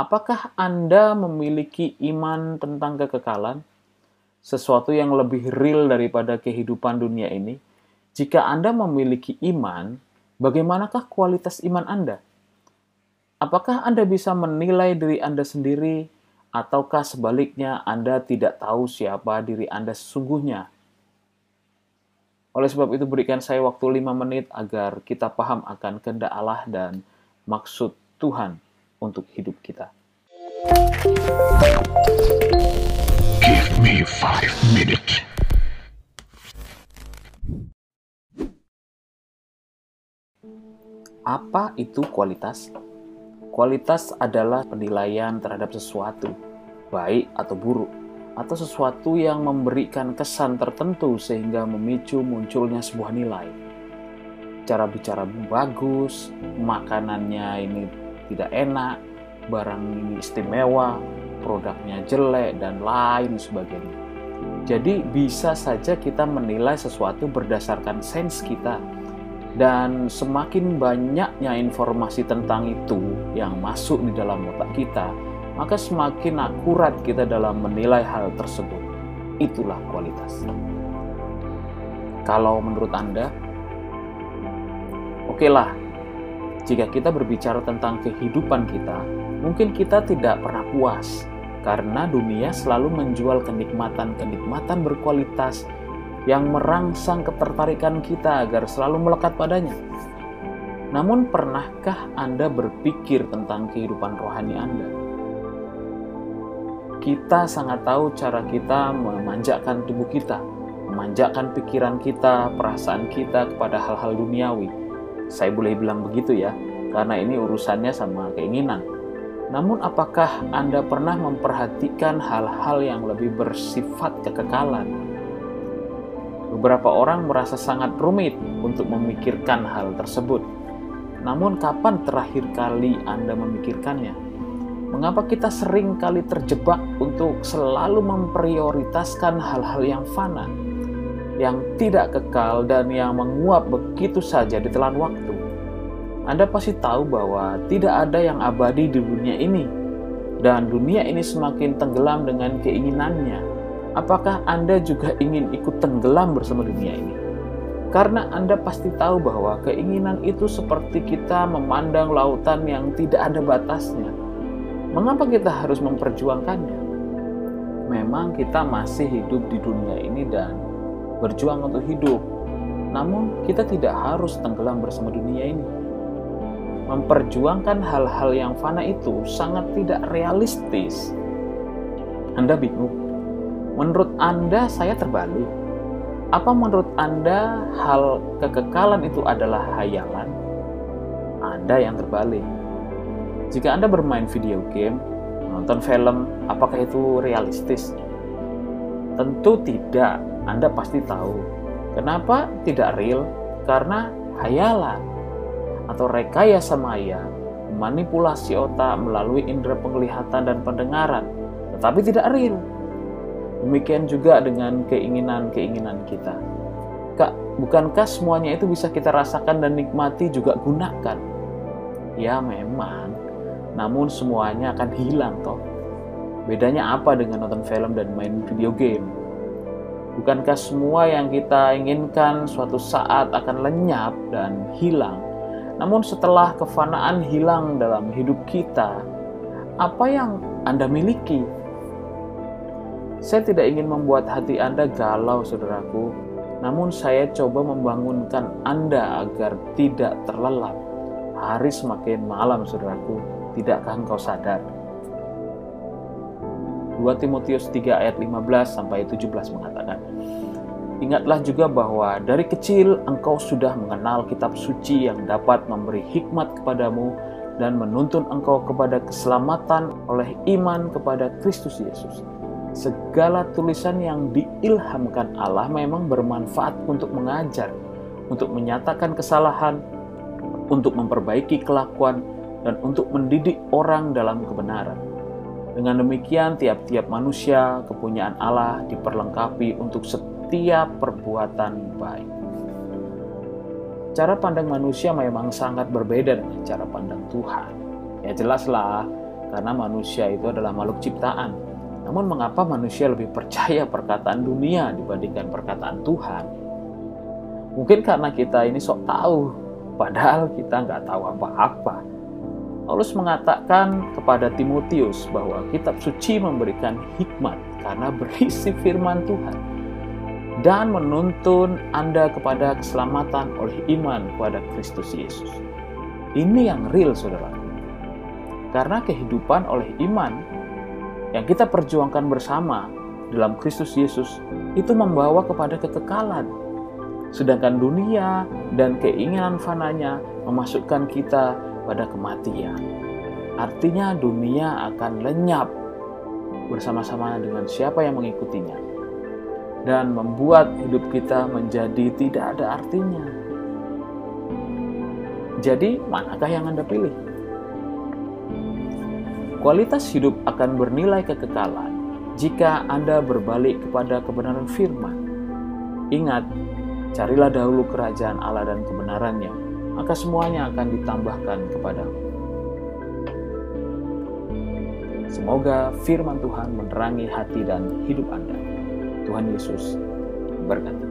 Apakah Anda memiliki iman tentang kekekalan? Sesuatu yang lebih real daripada kehidupan dunia ini? Jika Anda memiliki iman, bagaimanakah kualitas iman Anda? Apakah Anda bisa menilai diri Anda sendiri, ataukah sebaliknya Anda tidak tahu siapa diri Anda sesungguhnya? Oleh sebab itu berikan saya waktu 5 menit agar kita paham akan kehendak Allah dan maksud Tuhan untuk hidup kita. Give me five minutes. Apa itu kualitas? Kualitas adalah penilaian terhadap sesuatu, baik atau buruk, atau sesuatu yang memberikan kesan tertentu sehingga memicu munculnya sebuah nilai. Cara bicara bagus, makanannya ini tidak enak, barang ini istimewa, produknya jelek, dan lain sebagainya. Jadi bisa saja kita menilai sesuatu berdasarkan sense kita, dan semakin banyaknya informasi tentang itu yang masuk di dalam otak kita, maka semakin akurat kita dalam menilai hal tersebut. Itulah kualitas. Kalau menurut Anda, oke okay lah, jika kita berbicara tentang kehidupan kita, mungkin kita tidak pernah puas karena dunia selalu menjual kenikmatan-kenikmatan berkualitas yang merangsang ketertarikan kita agar selalu melekat padanya. Namun, pernahkah Anda berpikir tentang kehidupan rohani Anda? Kita sangat tahu cara kita memanjakan tubuh kita, memanjakan pikiran kita, perasaan kita kepada hal-hal duniawi. Saya boleh bilang begitu ya, karena ini urusannya sama keinginan. Namun, apakah Anda pernah memperhatikan hal-hal yang lebih bersifat kekekalan? Beberapa orang merasa sangat rumit untuk memikirkan hal tersebut. Namun, kapan terakhir kali Anda memikirkannya? Mengapa kita sering kali terjebak untuk selalu memprioritaskan hal-hal yang fana, yang tidak kekal, dan yang menguap begitu saja di telan waktu? Anda pasti tahu bahwa tidak ada yang abadi di dunia ini, dan dunia ini semakin tenggelam dengan keinginannya Apakah Anda juga ingin ikut tenggelam bersama dunia ini? Karena Anda pasti tahu bahwa keinginan itu seperti kita memandang lautan yang tidak ada batasnya. Mengapa kita harus memperjuangkannya? Memang kita masih hidup di dunia ini dan berjuang untuk hidup. Namun kita tidak harus tenggelam bersama dunia ini. Memperjuangkan hal-hal yang fana itu sangat tidak realistis. Anda bingung Menurut Anda, saya terbalik. Apa menurut Anda hal kekekalan itu adalah hayalan? Anda yang terbalik. Jika Anda bermain video game, menonton film, apakah itu realistis? Tentu tidak. Anda pasti tahu. Kenapa tidak real? Karena hayalan atau rekayasa maya manipulasi otak melalui indera penglihatan dan pendengaran, tetapi tidak real. Demikian juga dengan keinginan-keinginan kita. Kak, bukankah semuanya itu bisa kita rasakan dan nikmati juga gunakan? Ya memang, namun semuanya akan hilang toh. Bedanya apa dengan nonton film dan main video game? Bukankah semua yang kita inginkan suatu saat akan lenyap dan hilang? Namun setelah kefanaan hilang dalam hidup kita, apa yang Anda miliki saya tidak ingin membuat hati Anda galau, saudaraku. Namun saya coba membangunkan Anda agar tidak terlelap. Hari semakin malam, saudaraku. Tidakkah engkau sadar? 2 Timotius 3 ayat 15 sampai 17 mengatakan, Ingatlah juga bahwa dari kecil engkau sudah mengenal kitab suci yang dapat memberi hikmat kepadamu dan menuntun engkau kepada keselamatan oleh iman kepada Kristus Yesus segala tulisan yang diilhamkan Allah memang bermanfaat untuk mengajar, untuk menyatakan kesalahan, untuk memperbaiki kelakuan, dan untuk mendidik orang dalam kebenaran. Dengan demikian, tiap-tiap manusia kepunyaan Allah diperlengkapi untuk setiap perbuatan baik. Cara pandang manusia memang sangat berbeda dengan cara pandang Tuhan. Ya jelaslah, karena manusia itu adalah makhluk ciptaan. Namun mengapa manusia lebih percaya perkataan dunia dibandingkan perkataan Tuhan? Mungkin karena kita ini sok tahu, padahal kita nggak tahu apa-apa. Paulus mengatakan kepada Timotius bahwa kitab suci memberikan hikmat karena berisi firman Tuhan dan menuntun Anda kepada keselamatan oleh iman kepada Kristus Yesus. Ini yang real, saudara. Karena kehidupan oleh iman yang kita perjuangkan bersama dalam Kristus Yesus itu membawa kepada kekekalan. Sedangkan dunia dan keinginan fananya memasukkan kita pada kematian. Artinya dunia akan lenyap bersama-sama dengan siapa yang mengikutinya dan membuat hidup kita menjadi tidak ada artinya. Jadi, manakah yang Anda pilih? Kualitas hidup akan bernilai kekekalan jika Anda berbalik kepada kebenaran firman. Ingat, carilah dahulu kerajaan Allah dan kebenarannya, maka semuanya akan ditambahkan kepadamu. Semoga firman Tuhan menerangi hati dan hidup Anda. Tuhan Yesus berkati.